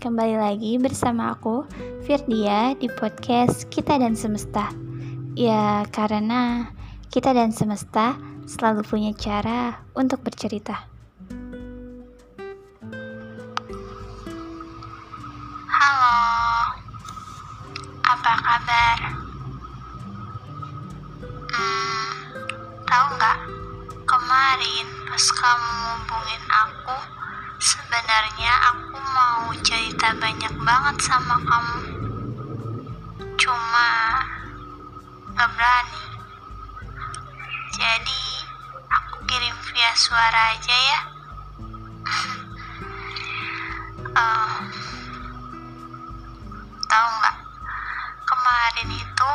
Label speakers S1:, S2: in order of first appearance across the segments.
S1: kembali lagi bersama aku, Firdia, di podcast Kita dan Semesta. Ya, karena kita dan semesta selalu punya cara untuk bercerita.
S2: Halo, apa kabar? Hmm, tahu nggak? Kemarin pas kamu hubungin aku, sebenarnya aku mau cerita banyak banget sama kamu. Cuma nggak berani. Jadi aku kirim via suara aja ya. Eh, tahu nggak? Kemarin itu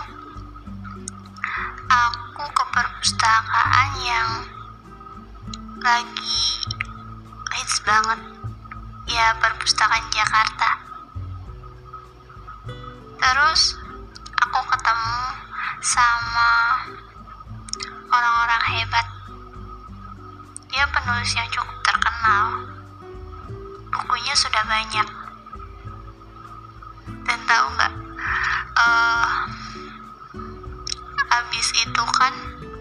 S2: aku ke perpustakaan yang lagi hits banget. Ya, perpustakaan Jakarta. Terus aku ketemu sama orang-orang hebat. Dia penulis yang cukup terkenal. Bukunya sudah banyak. Dan tahu nggak? eh habis itu kan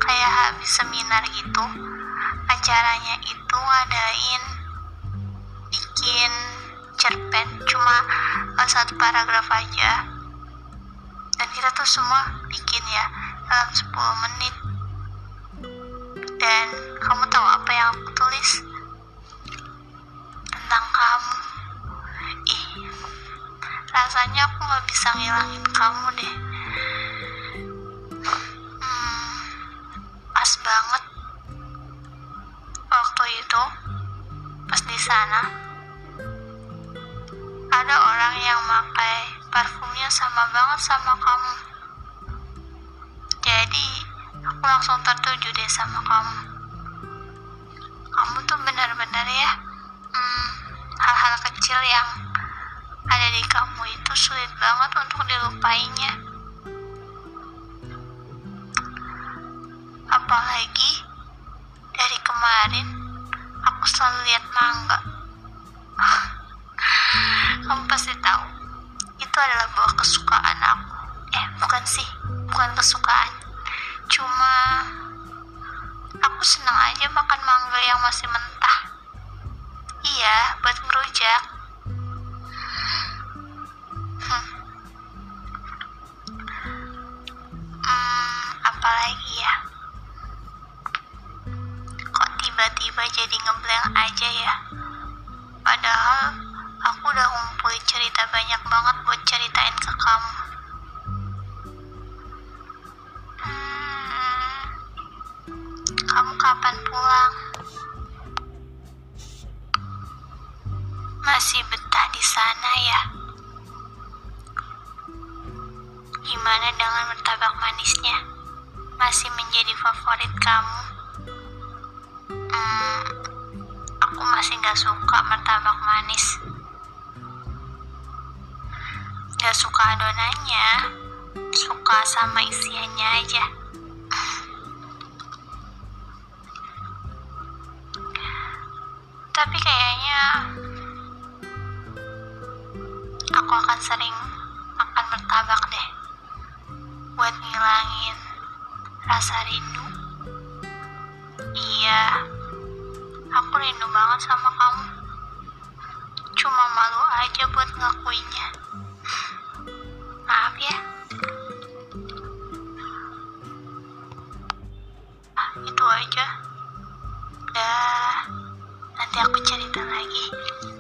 S2: kayak habis seminar gitu. Acaranya itu ngadain bikin cerpen cuma eh, satu paragraf aja. Dan kita tuh semua bikin ya dalam 10 menit. Dan kamu tahu apa yang aku tulis? Tentang kamu. Ih rasanya aku nggak bisa ngilangin kamu deh. Hmm, pas banget. Waktu itu pas di sana ada orang yang pakai parfumnya sama banget sama kamu. Jadi aku langsung tertuju deh sama kamu. Kamu tuh benar-benar ya hmm, hal-hal kecil yang ada di kamu itu sulit banget untuk dilupainya. Apalagi dari kemarin aku selalu lihat mangga kamu pasti tahu itu adalah buah kesukaan aku. Eh bukan sih bukan kesukaan. Cuma aku senang aja makan mangga yang masih mentah. Iya buat ngerujak. Hmm. Hmm, apalagi ya? Kok tiba-tiba jadi ngeblank aja ya? Padahal aku udah ngumpulin cerita banyak banget buat ceritain ke kamu Hmm, kamu kapan pulang? Masih betah di sana ya? Gimana dengan martabak manisnya? Masih menjadi favorit kamu? Hmm, aku masih gak suka martabak manis. Suka adonannya, suka sama isiannya aja. Tapi kayaknya aku akan sering makan martabak deh buat ngilangin rasa rindu. Iya, aku rindu banget sama kamu. Cuma malu aja buat ngakuinnya. Nanti aku cerita lagi.